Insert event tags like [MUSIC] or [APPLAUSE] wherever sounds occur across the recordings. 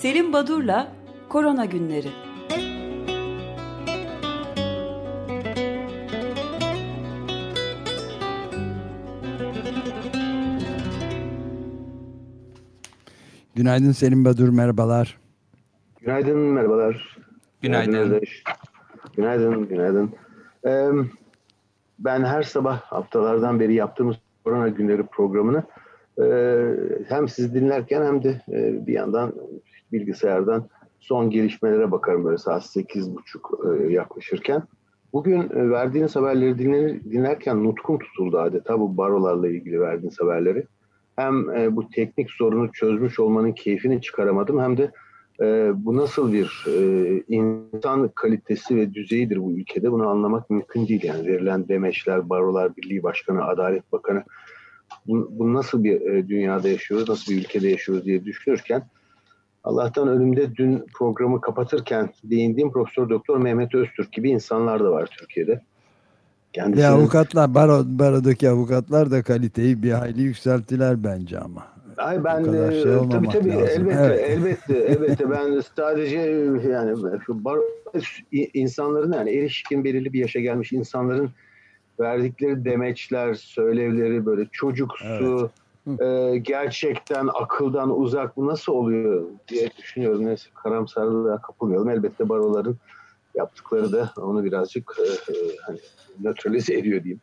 Selim Badur'la Korona Günleri. Günaydın Selim Badur, merhabalar. Günaydın, merhabalar. Günaydın. Günaydın, günaydın. günaydın. Ee, ben her sabah haftalardan beri yaptığımız Korona Günleri programını e, hem siz dinlerken hem de e, bir yandan bilgisayardan son gelişmelere bakarım böyle saat 8.30 e, yaklaşırken. Bugün e, verdiğiniz haberleri dinler, dinlerken nutkum tutuldu adeta bu barolarla ilgili verdiğiniz haberleri. Hem e, bu teknik sorunu çözmüş olmanın keyfini çıkaramadım hem de e, bu nasıl bir e, insan kalitesi ve düzeyidir bu ülkede bunu anlamak mümkün değil. Yani verilen demeçler, barolar birliği başkanı, adalet bakanı bu, bu nasıl bir e, dünyada yaşıyoruz, nasıl bir ülkede yaşıyoruz diye düşünürken Allah'tan önümde dün programı kapatırken değindiğim Profesör Doktor Mehmet Öztürk gibi insanlar da var Türkiye'de. Kendisinin... Ve avukatlar, baro, barodaki avukatlar da kaliteyi bir hayli yükselttiler bence ama. Ay ben de şey tabii tabii lazım. elbette evet. elbette elbette ben sadece yani şu bar, insanların yani erişkin belirli bir yaşa gelmiş insanların verdikleri demeçler, söylevleri böyle çocuksu evet. E, gerçekten akıldan uzak bu nasıl oluyor diye düşünüyorum. Neyse karamsarlığa kapılmayalım. Elbette baroların yaptıkları da onu birazcık e, e, hani nötralize ediyor diyeyim.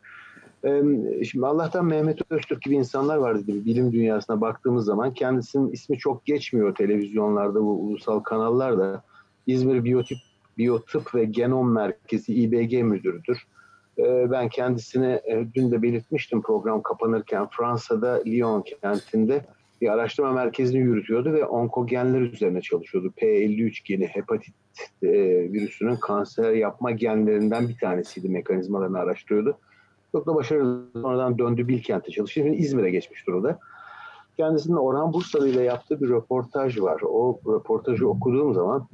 Şimdi Allah'tan Mehmet Öztürk gibi insanlar var dedi. Bilim dünyasına baktığımız zaman kendisinin ismi çok geçmiyor televizyonlarda, bu ulusal kanallarda. İzmir Biyotip, Biyotıp ve Genom Merkezi İBG müdürüdür. Ben kendisine dün de belirtmiştim program kapanırken Fransa'da Lyon kentinde bir araştırma merkezini yürütüyordu ve onkogenler üzerine çalışıyordu. P53 geni hepatit virüsünün kanser yapma genlerinden bir tanesiydi mekanizmalarını araştırıyordu çok da başarılı. Sonradan döndü Bilkent'e çalıştı. Şimdi İzmir'e geçmiş durumda. Kendisinin Orhan Bursalı ile yaptığı bir röportaj var. O röportajı okuduğum zaman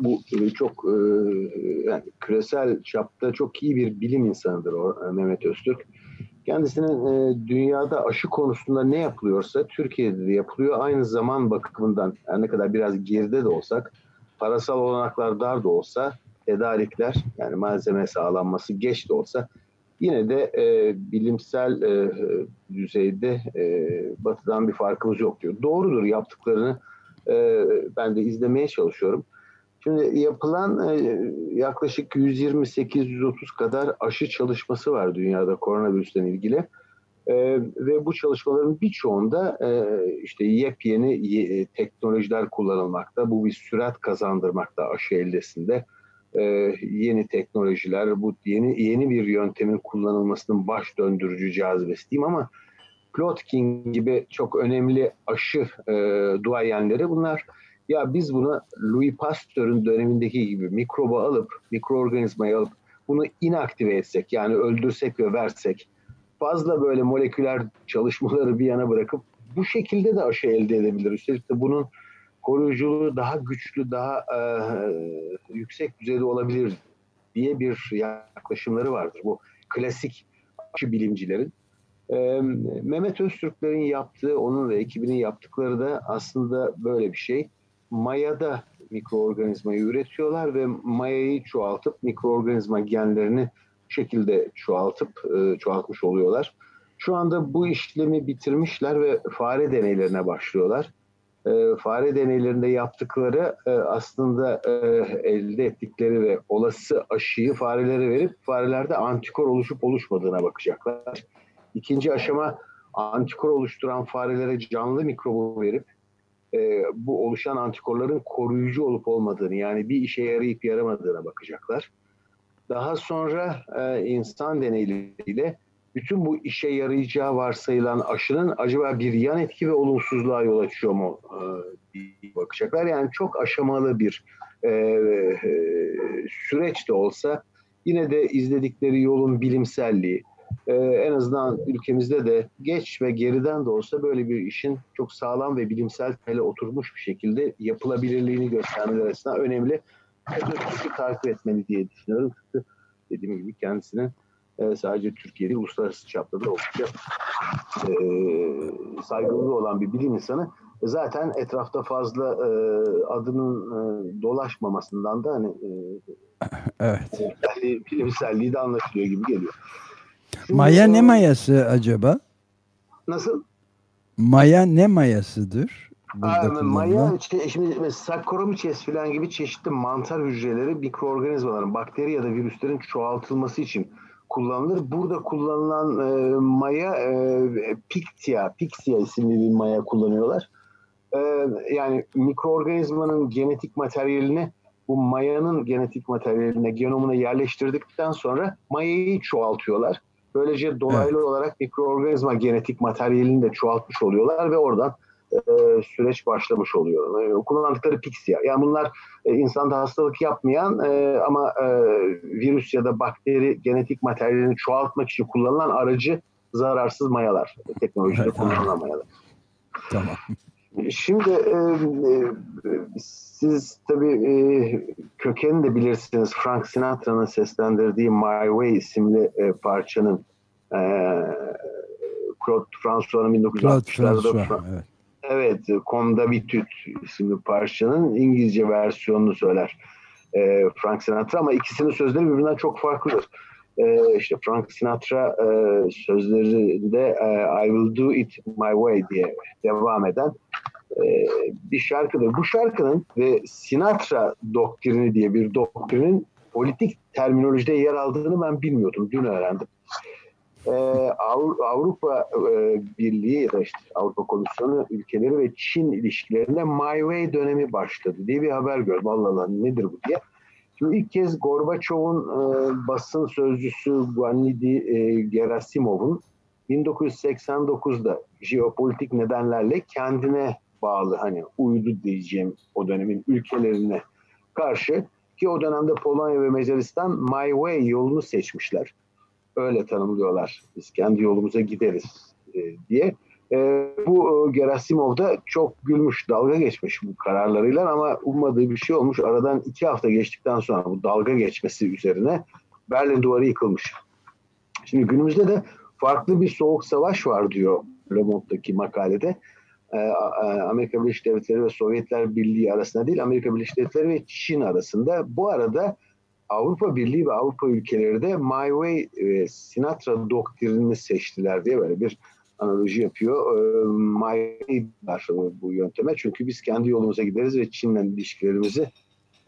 bu e, çok e, yani küresel çapta çok iyi bir bilim insanıdır o e, Mehmet Öztürk. Kendisinin dünyada aşı konusunda ne yapılıyorsa Türkiye'de de yapılıyor. Aynı zaman bakımından her ne kadar biraz geride de olsak parasal olanaklar dar da olsa tedarikler yani malzeme sağlanması geç de olsa yine de e, bilimsel e, düzeyde e, batıdan bir farkımız yok diyor. Doğrudur yaptıklarını e, ben de izlemeye çalışıyorum. Şimdi yapılan e, yaklaşık 128-130 kadar aşı çalışması var dünyada koronavirüsten ilgili. E, ve bu çalışmaların birçoğunda e, işte yepyeni e, teknolojiler kullanılmakta. Bu bir sürat kazandırmakta aşı eldesinde e, yeni teknolojiler, bu yeni yeni bir yöntemin kullanılmasının baş döndürücü cazibesi diyeyim ama Plotkin gibi çok önemli aşı e, duayenleri bunlar ya biz buna Louis Pasteur'ün dönemindeki gibi mikrobu alıp, mikroorganizmayı alıp bunu inaktive etsek yani öldürsek ve versek fazla böyle moleküler çalışmaları bir yana bırakıp bu şekilde de aşı elde edebilir. Üstelik de bunun koruyuculuğu daha güçlü, daha e, yüksek düzeyde olabilir diye bir yaklaşımları vardır. Bu klasik aşı bilimcilerin. E, Mehmet Öztürklerin yaptığı, onun ve ekibinin yaptıkları da aslında böyle bir şey. Mayada mikroorganizmayı üretiyorlar ve mayayı çoğaltıp mikroorganizma genlerini şekilde çoğaltıp e, çoğaltmış oluyorlar. Şu anda bu işlemi bitirmişler ve fare deneylerine başlıyorlar e, fare deneylerinde yaptıkları e, aslında e, elde ettikleri ve olası aşıyı farelere verip farelerde antikor oluşup oluşmadığına bakacaklar. İkinci aşama antikor oluşturan farelere canlı mikrobu verip e, bu oluşan antikorların koruyucu olup olmadığını yani bir işe yarayıp yaramadığına bakacaklar. Daha sonra e, insan deneyleriyle bütün bu işe yarayacağı varsayılan aşının acaba bir yan etki ve olumsuzluğa yol açıyor mu e, diye bakacaklar. Yani çok aşamalı bir e, e, süreç de olsa yine de izledikleri yolun bilimselliği, e, en azından ülkemizde de geç ve geriden de olsa böyle bir işin çok sağlam ve bilimsel temele oturmuş bir şekilde yapılabilirliğini göstermeleri açısından önemli. Özellikle takip etmeli diye düşünüyorum. Çünkü dediğim gibi kendisinin e, sadece Türkiye'de uluslararası çapta da oldukça e, saygılı olan bir bilim insanı. Zaten etrafta fazla e, adının e, dolaşmamasından da hani e, evet. bilimselliği de anlaşılıyor gibi geliyor. Şimdi, Maya ne mayası acaba? Nasıl? Maya ne mayasıdır? Aa, maya şimdi Saccharomyces falan gibi çeşitli mantar hücreleri mikroorganizmaların, bakteri ya da virüslerin çoğaltılması için kullanılır. Burada kullanılan e, maya e, Pictia, Pixia isimli bir maya kullanıyorlar. E, yani mikroorganizmanın genetik materyalini bu mayanın genetik materyaline, genomuna yerleştirdikten sonra mayayı çoğaltıyorlar. Böylece dolaylı evet. olarak mikroorganizma genetik materyalini de çoğaltmış oluyorlar ve oradan e, süreç başlamış oluyor. E, kullandıkları Pixia. Yani bunlar e, insanda hastalık yapmayan e, ama e, virüs ya da bakteri genetik materyalini çoğaltmak için kullanılan aracı zararsız mayalar. Teknolojide evet, kullanılan mayalar. Tamam. Şimdi e, e, siz tabii e, kökeni de bilirsiniz. Frank Sinatra'nın seslendirdiği My Way isimli e, parçanın e, Claude François'ın 1960'larda evet. evet, Comme isimli parçanın İngilizce versiyonunu söyler e, Frank Sinatra ama ikisinin sözleri birbirinden çok farklıdır. E, işte Frank Sinatra e, sözlerinde e, I will do it my way diye devam eden bir şarkıdır. Bu şarkının ve Sinatra doktrini diye bir doktrinin politik terminolojide yer aldığını ben bilmiyordum. Dün öğrendim. Ee, Avrupa e, Birliği ya da işte Avrupa Komisyonu ülkeleri ve Çin ilişkilerinde My Way dönemi başladı diye bir haber gördüm. Allah Allah nedir bu diye. Şimdi ilk kez Gorbaçov'un e, basın sözcüsü Guanidi e, Gerasimov'un 1989'da jeopolitik nedenlerle kendine bağlı hani uydu diyeceğim o dönemin ülkelerine karşı ki o dönemde Polonya ve Macaristan My Way yolunu seçmişler. Öyle tanımlıyorlar. Biz kendi yolumuza gideriz e, diye. E, bu e, Gerasimov da çok gülmüş, dalga geçmiş bu kararlarıyla ama ummadığı bir şey olmuş. Aradan iki hafta geçtikten sonra bu dalga geçmesi üzerine Berlin duvarı yıkılmış. Şimdi günümüzde de farklı bir soğuk savaş var diyor Le Monde'daki makalede. E, Amerika Birleşik Devletleri ve Sovyetler Birliği arasında değil, Amerika Birleşik Devletleri ve Çin arasında. Bu arada Avrupa Birliği ve Avrupa ülkeleri de My Way e, Sinatra doktrinini seçtiler diye böyle bir analoji yapıyor. E, My Way var bu yönteme. Çünkü biz kendi yolumuza gideriz ve Çin'le ilişkilerimizi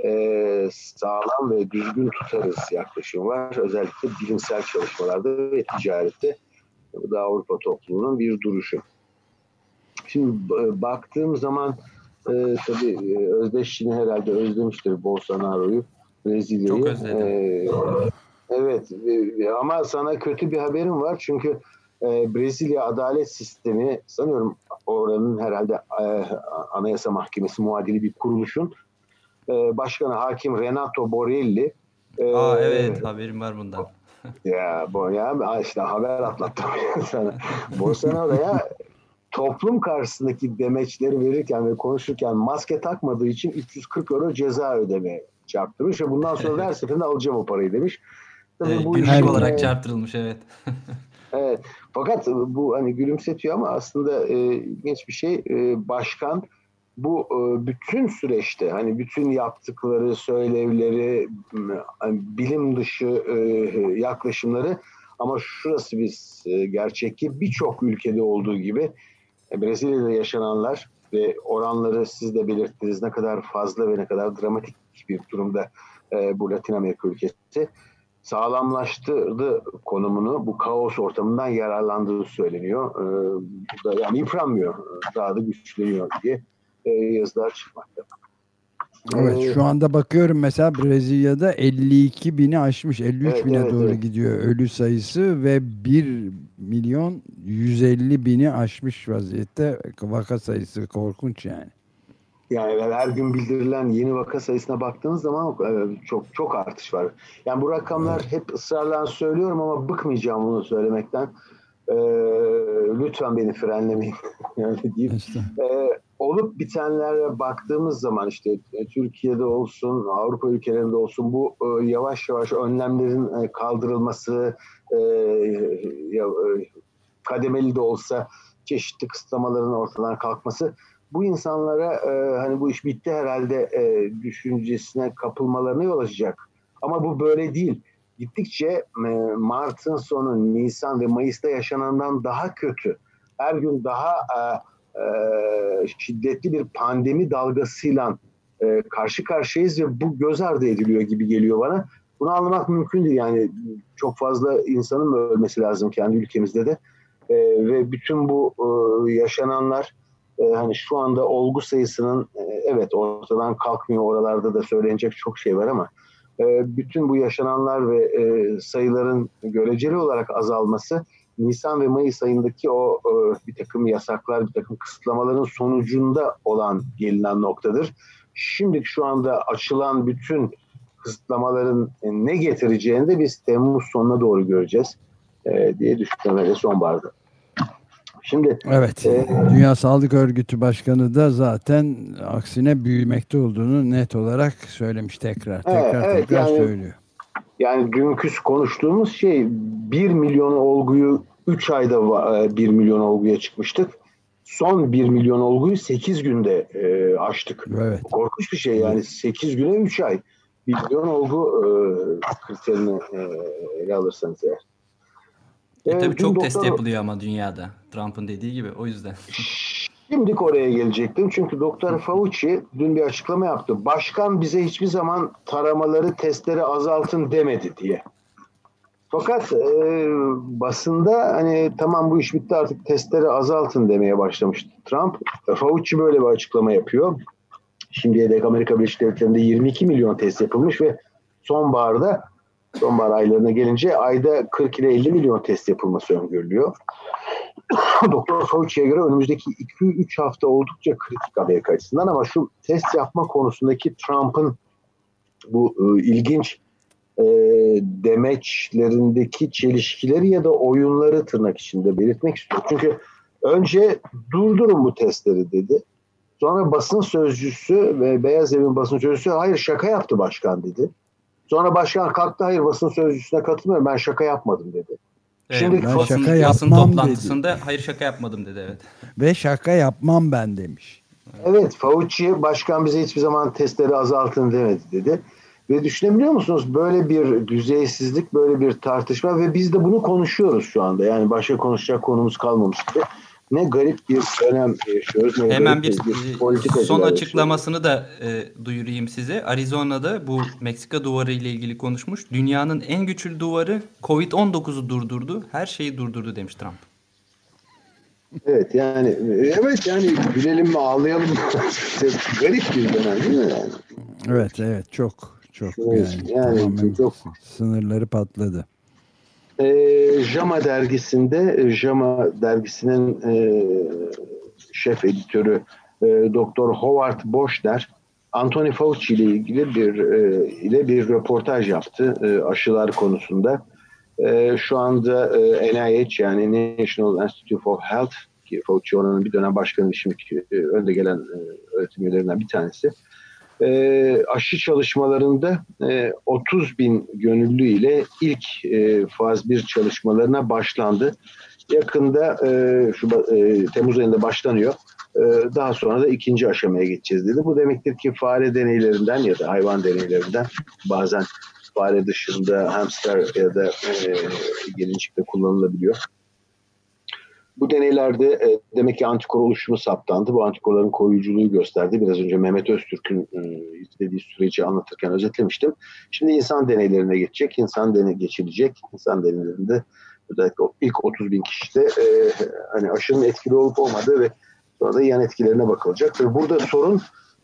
e, sağlam ve düzgün tutarız yaklaşımı var. Özellikle bilimsel çalışmalarda ve ticarette. Bu da Avrupa toplumunun bir duruşu. Şimdi e, baktığım zaman e, tabii e, Özdeşçin'i herhalde özlemiştir Bolsonaro'yu, Brezilya'yı. Çok özledim. E, evet e, ama sana kötü bir haberim var çünkü e, Brezilya adalet sistemi sanıyorum oranın herhalde e, Anayasa Mahkemesi muadili bir kuruluşun e, başkanı hakim Renato Borelli. E, Aa evet haberim var bundan. ya bu ya işte haber atlattım [LAUGHS] sana. Bolsonaro'ya toplum karşısındaki demeçleri verirken ve konuşurken maske takmadığı için 340 euro ceza ödeme çarptırmış ve bundan sonra her seferinde alacağım o parayı demiş. Tabii evet, bu günlük olarak çarptırılmış evet. [LAUGHS] evet. Fakat bu hani gülümsetiyor ama aslında e, ilginç bir şey. E, başkan bu e, bütün süreçte hani bütün yaptıkları, söylevleri, hani bilim dışı e, yaklaşımları ama şurası biz e, gerçek ki birçok ülkede olduğu gibi e, Brezilya'da yaşananlar ve oranları siz de belirttiniz ne kadar fazla ve ne kadar dramatik bir durumda e, bu Latin Amerika ülkesi sağlamlaştırdı konumunu bu kaos ortamından yararlandığı söyleniyor. E, yani yıpranmıyor, daha da güçleniyor diye e, yazılar çıkmakta. Evet ee, şu anda bakıyorum mesela Brezilya'da 52 bini aşmış 53 evet, bine evet, doğru evet. gidiyor ölü sayısı ve 1 milyon 150 bini aşmış vaziyette vaka sayısı korkunç yani. Yani her gün bildirilen yeni vaka sayısına baktığınız zaman e, çok çok artış var. Yani bu rakamlar hep ısrarla söylüyorum ama bıkmayacağım bunu söylemekten. Ee, lütfen beni frenlemeyin. [LAUGHS] yani deyip. Ee, o olup bitenlere baktığımız zaman işte e, Türkiye'de olsun, Avrupa ülkelerinde olsun bu e, yavaş yavaş önlemlerin e, kaldırılması, e, e, kademeli de olsa çeşitli kısıtlamaların ortadan kalkması bu insanlara e, hani bu iş bitti herhalde e, düşüncesine kapılmalarına yol açacak. Ama bu böyle değil. Gittikçe e, Mart'ın sonu, Nisan ve Mayıs'ta yaşanandan daha kötü. Her gün daha e, e, şiddetli bir pandemi dalgasıyla karşı karşıyayız ve bu göz ardı ediliyor gibi geliyor bana. Bunu anlamak mümkün değil. Yani çok fazla insanın ölmesi lazım kendi ülkemizde de. Ve bütün bu yaşananlar hani şu anda olgu sayısının evet ortadan kalkmıyor. Oralarda da söylenecek çok şey var ama bütün bu yaşananlar ve e, sayıların göreceli olarak azalması Nisan ve Mayıs ayındaki o e, bir takım yasaklar, bir takım kısıtlamaların sonucunda olan gelinen noktadır. Şimdi şu anda açılan bütün kısıtlamaların ne getireceğini de biz Temmuz sonuna doğru göreceğiz e, diye düşünüyorum sonbaharda. Şimdi Evet. E, Dünya Sağlık Örgütü Başkanı da zaten aksine büyümekte olduğunu net olarak söylemiş tekrar. Tekrar evet, tekrar yani, söylüyor. Yani dünkü konuştuğumuz şey 1 milyon olguyu 3 ayda 1 e, milyon olguya çıkmıştık. Son 1 milyon olguyu 8 günde e, aştık. Evet. Korkunç bir şey yani 8 güne 3 ay. 1 milyon olgu e, kriterini e, ele alırsanız eğer. E, tabii çok doktor... test yapılıyor ama dünyada. Trump'ın dediği gibi o yüzden. [LAUGHS] Şimdi oraya gelecektim. Çünkü Doktor Fauci dün bir açıklama yaptı. Başkan bize hiçbir zaman taramaları, testleri azaltın demedi diye. Fakat e, basında hani tamam bu iş bitti artık testleri azaltın demeye başlamıştı Trump. Fauci böyle bir açıklama yapıyor. Şimdiye dek Amerika Birleşik Devletleri'nde 22 milyon test yapılmış ve sonbaharda sonbahar aylarına gelince ayda 40 ile 50 milyon test yapılması öngörülüyor. [LAUGHS] Doktor Fauci'ye göre önümüzdeki 2-3 hafta oldukça kritik Amerika açısından ama şu test yapma konusundaki Trump'ın bu e, ilginç e, demeçlerindeki çelişkileri ya da oyunları tırnak içinde belirtmek istiyorum. Çünkü önce durdurun bu testleri dedi. Sonra basın sözcüsü ve Beyaz Evin basın sözcüsü hayır şaka yaptı başkan dedi. Sonra başkan kalktı hayır basın sözcüsüne katılmıyorum ben şaka yapmadım dedi. Şimdi ben basın, şaka basın toplantısında dedi. hayır şaka yapmadım dedi evet. Ve şaka yapmam ben demiş. Evet Fauci başkan bize hiçbir zaman testleri azaltın demedi dedi. Ve düşünebiliyor musunuz böyle bir düzeysizlik, böyle bir tartışma ve biz de bunu konuşuyoruz şu anda. Yani başka konuşacak konumuz kalmamış gibi ne garip bir dönem yaşıyoruz. Ne Hemen bir, bir politika son açıklamasını da e, duyurayım size. Arizona'da bu Meksika duvarı ile ilgili konuşmuş. Dünyanın en güçlü duvarı Covid-19'u durdurdu. Her şeyi durdurdu demiş Trump. Evet yani evet yani gülelim mi ağlayalım mı? [LAUGHS] garip bir dönem değil mi yani? Evet evet çok çok evet, yani, yani çok sınırları patladı e, JAMA dergisinde, e, JAMA dergisinin e, şef editörü e, Doktor Howard Boschner, Anthony Fauci ile ilgili bir e, ile bir röportaj yaptı e, aşılar konusunda. E, şu anda e, NIH yani National Institute for Health ki Fauci oranın bir dönem başkanı şimdi e, önde gelen e, öğretim üyelerinden bir tanesi e, aşı çalışmalarında e, 30 bin gönüllü ile ilk e, faz 1 çalışmalarına başlandı. Yakında e, Şubat, e, Temmuz ayında başlanıyor. E, daha sonra da ikinci aşamaya geçeceğiz dedi. Bu demektir ki fare deneylerinden ya da hayvan deneylerinden bazen fare dışında hamster ya da e, gelincikte kullanılabiliyor. Bu deneylerde e, demek ki antikor oluşumu saptandı. Bu antikorların koruyuculuğu gösterdi. Biraz önce Mehmet Öztürk'ün e, izlediği süreci anlatırken özetlemiştim. Şimdi insan deneylerine geçecek. İnsan deney geçilecek. İnsan deneylerinde özellikle ilk 30 bin kişide e, hani aşının etkili olup olmadığı ve sonra da yan etkilerine bakılacak. Burada sorun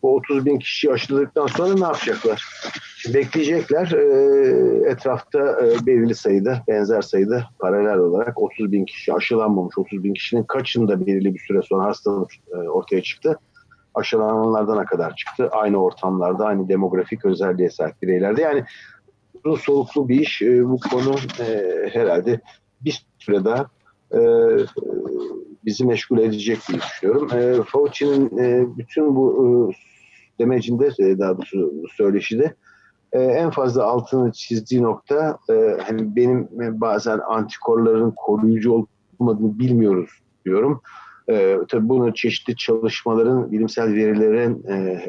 bu 30 bin kişi aşıladıktan sonra ne yapacaklar? Şimdi bekleyecekler. E, etrafta e, belirli sayıda, benzer sayıda paralel olarak 30 bin kişi aşılanmamış. 30 bin kişinin kaçında belirli bir süre sonra hastalık e, ortaya çıktı. Aşılananlardan kadar çıktı? Aynı ortamlarda, aynı demografik özelliğe sahip bireylerde. Yani uzun soluklu bir iş. E, bu konu e, herhalde bir süre daha e, bizi meşgul edecek diye düşünüyorum. E, Fauci'nin e, bütün bu e, demecinde e, daha doğrusu söyleşide e, en fazla altını çizdiği nokta e, hani benim bazen antikorların koruyucu olmadığını bilmiyoruz diyorum. E, tabii bunu çeşitli çalışmaların, bilimsel verilerin e,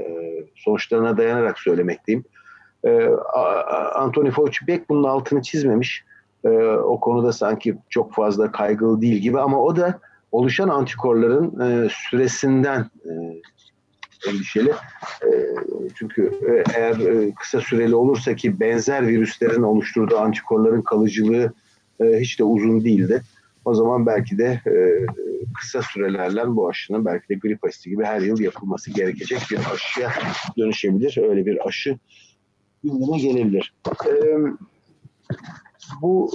sonuçlarına dayanarak söylemekteyim. E, Anthony Fauci pek bunun altını çizmemiş. E, o konuda sanki çok fazla kaygılı değil gibi ama o da oluşan antikorların e, süresinden e, endişeli. E, çünkü e, eğer e, kısa süreli olursa ki benzer virüslerin oluşturduğu antikorların kalıcılığı e, hiç de uzun değildi. O zaman belki de kısa sürelerle bu aşının belki de grip aşısı gibi her yıl yapılması gerekecek bir aşıya dönüşebilir. Öyle bir aşı gündeme gelebilir. Bu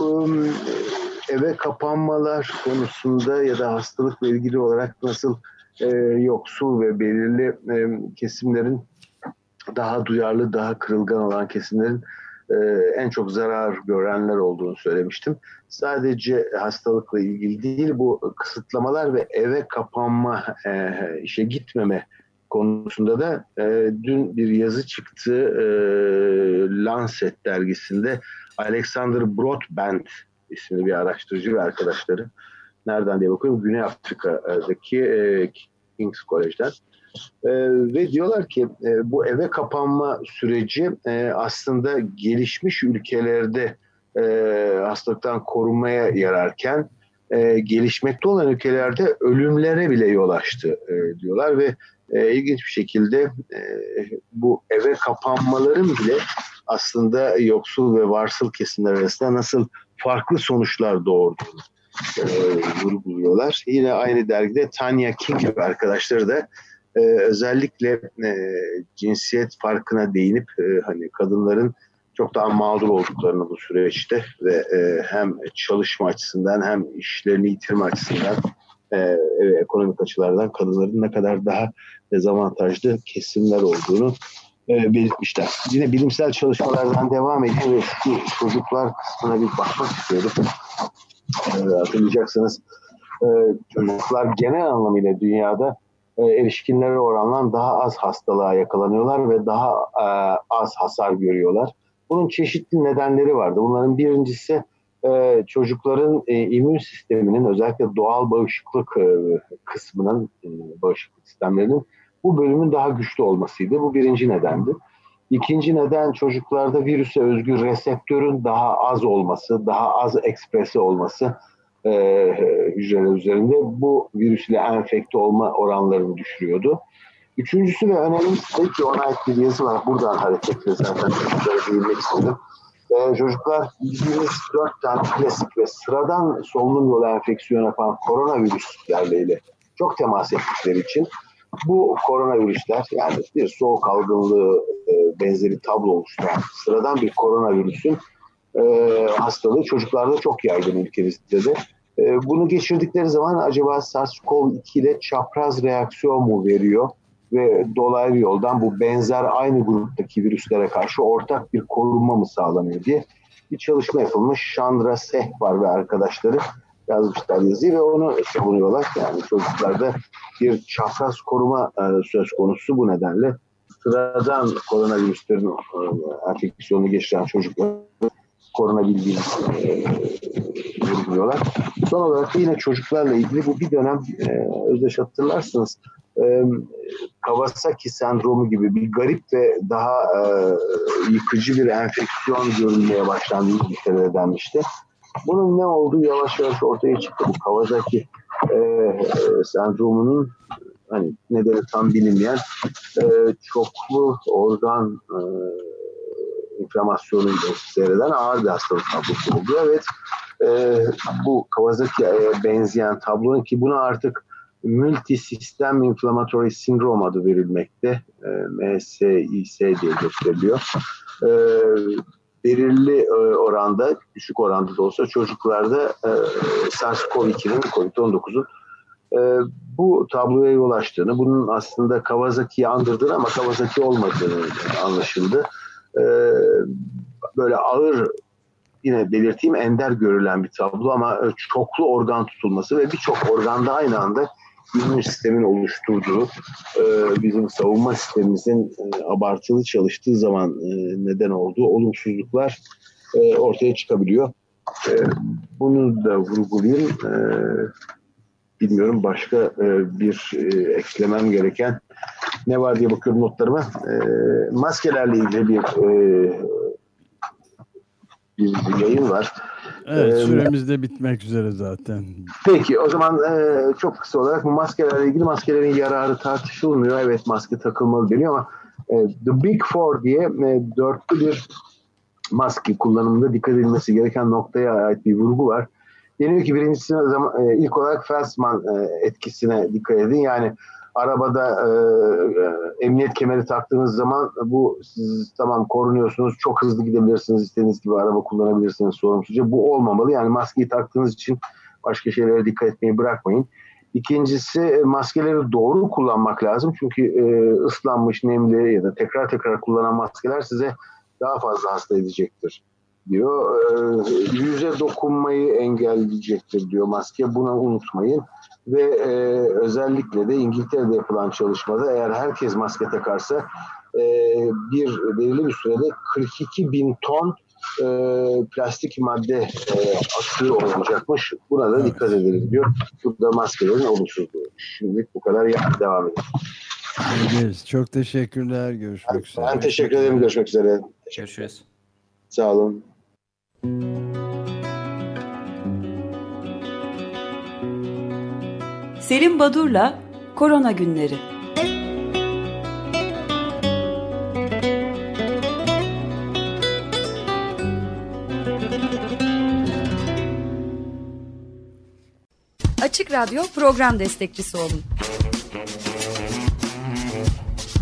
eve kapanmalar konusunda ya da hastalıkla ilgili olarak nasıl e, yoksul ve belirli e, kesimlerin daha duyarlı, daha kırılgan olan kesimlerin e, en çok zarar görenler olduğunu söylemiştim. Sadece hastalıkla ilgili değil bu kısıtlamalar ve eve kapanma, e, işe gitmeme konusunda da e, dün bir yazı çıktı e, Lancet dergisinde Alexander Broadbent isimli bir araştırıcı ve arkadaşları nereden diye bakıyorum? Güney Afrika'daki e, King's College'den. E, ve diyorlar ki e, bu eve kapanma süreci e, aslında gelişmiş ülkelerde e, hastalıktan korunmaya yararken e, gelişmekte olan ülkelerde ölümlere bile yol açtı e, diyorlar. Ve e, ilginç bir şekilde e, bu eve kapanmaların bile aslında yoksul ve varsıl kesimler arasında nasıl farklı sonuçlar doğurduğunu vurguluyorlar. Yine aynı dergide Tanya King gibi arkadaşları da e, özellikle e, cinsiyet farkına değinip e, hani kadınların çok daha mağdur olduklarını bu süreçte ve e, hem çalışma açısından hem işlerini yitirme açısından e, ekonomik açılardan kadınların ne kadar daha dezavantajlı kesimler olduğunu e, belirtmişler. Yine bilimsel çalışmalardan devam edeyim ve çocuklar kısmına bir bakmak istiyorum. E, hatırlayacaksınız e, çocuklar genel anlamıyla dünyada e, erişkinlere oranla daha az hastalığa yakalanıyorlar ve daha e, az hasar görüyorlar. Bunun çeşitli nedenleri vardı. Bunların birincisi e, çocukların immün sisteminin özellikle doğal bağışıklık kısmının bağışıklık sistemlerinin bu bölümün daha güçlü olmasıydı. Bu birinci nedendi. İkinci neden çocuklarda virüse özgü reseptörün daha az olması, daha az ekspresi olması e, hücreler üzerinde bu virüsle enfekte olma oranlarını düşürüyordu. Üçüncüsü ve önemlisi de ki ona ait bir yazı var. Buradan hareketle zaten çocuklara değinmek istedim. Ee, çocuklar bildiğimiz dört tane klasik ve sıradan solunum yolu enfeksiyonu yapan koronavirüslerle çok temas ettikleri için bu koronavirüsler yani bir soğuk algınlığı e, benzeri tablo oluşturan sıradan bir koronavirüsün e, hastalığı çocuklarda çok yaygın ülkemizde de. E, bunu geçirdikleri zaman acaba SARS-CoV-2 ile çapraz reaksiyon mu veriyor? ve dolaylı yoldan bu benzer aynı gruptaki virüslere karşı ortak bir korunma mı sağlanıyor diye bir çalışma yapılmış. Chandra Sehvar ve arkadaşları yazmışlar yazıyı ve onu savunuyorlar. Yani çocuklarda bir çapraz koruma e, söz konusu bu nedenle sıradan koronavirüslerin e, enfeksiyonu geçiren çocuklar korunabildiğini e. Son olarak da yine çocuklarla ilgili bu bir dönem e, özdeş hatırlarsınız e, Kawasaki sendromu gibi bir garip ve daha e, yıkıcı bir enfeksiyon görülmeye başlandığı İngiltere'de denmişti. Bunun ne olduğu yavaş yavaş ortaya çıktı. Bu Kawasaki e, sendromunun hani nedeni tam bilinmeyen e, çoklu organ e, inflamasyonuyla seyreden ağır bir hastalık tablosu oldu. Evet e, bu Kawasaki'ye benzeyen tablonun ki buna artık multisistem inflammatory sindrom adı verilmekte. E, MSIS diye gösteriliyor. E, belirli e, oranda, düşük oranda da olsa çocuklarda e, SARS-CoV-2'nin, COVID-19'un e, bu tabloya yol açtığını, bunun aslında Kawasaki'yi andırdığını ama Kawasaki olmadığını anlaşıldı. E, böyle ağır yine belirteyim ender görülen bir tablo ama e, çoklu organ tutulması ve birçok organda aynı anda immün sistemin oluşturduğu e, bizim savunma sistemimizin e, abartılı çalıştığı zaman e, neden olduğu olumsuzluklar ortaya çıkabiliyor. Bunu da vurgulayayım. Bilmiyorum başka bir eklemem gereken ne var diye bakıyorum notlarıma. Maskelerle ilgili bir bir yayın var. Evet ee, süremiz de bitmek üzere zaten. Peki o zaman e, çok kısa olarak bu maskelerle ilgili maskelerin yararı tartışılmıyor. Evet maske takılmalı deniyor ama e, The Big Four diye e, dörtlü bir maske kullanımında dikkat edilmesi gereken noktaya ait bir vurgu var. Deniyor ki birincisi zaman, e, ilk olarak Felsman etkisine dikkat edin. Yani arabada e, e, emniyet kemeri taktığınız zaman bu siz tamam korunuyorsunuz çok hızlı gidebilirsiniz istediğiniz gibi araba kullanabilirsiniz sorumsuzca. Bu olmamalı. Yani maskeyi taktığınız için başka şeylere dikkat etmeyi bırakmayın. İkincisi e, maskeleri doğru kullanmak lazım. Çünkü e, ıslanmış nemli ya da tekrar tekrar kullanan maskeler size daha fazla hasta edecektir diyor. E, yüze dokunmayı engelleyecektir diyor maske buna unutmayın ve e, özellikle de İngiltere'de yapılan çalışmada eğer herkes maske takarsa e, bir belirli bir sürede 42 bin ton e, plastik madde e, atığı olacakmış. Buna da evet. dikkat edelim diyor. Burada maskelerin olumsuzluğu. Şimdilik bu kadar ya, devam edelim. Ederiz. Çok teşekkürler. Görüşmek ben, üzere. Ben teşekkür ederim. Görüşmek üzere. Görüşürüz. Sağ olun. Selim Badur'la Korona Günleri. Açık Radyo program destekçisi olun.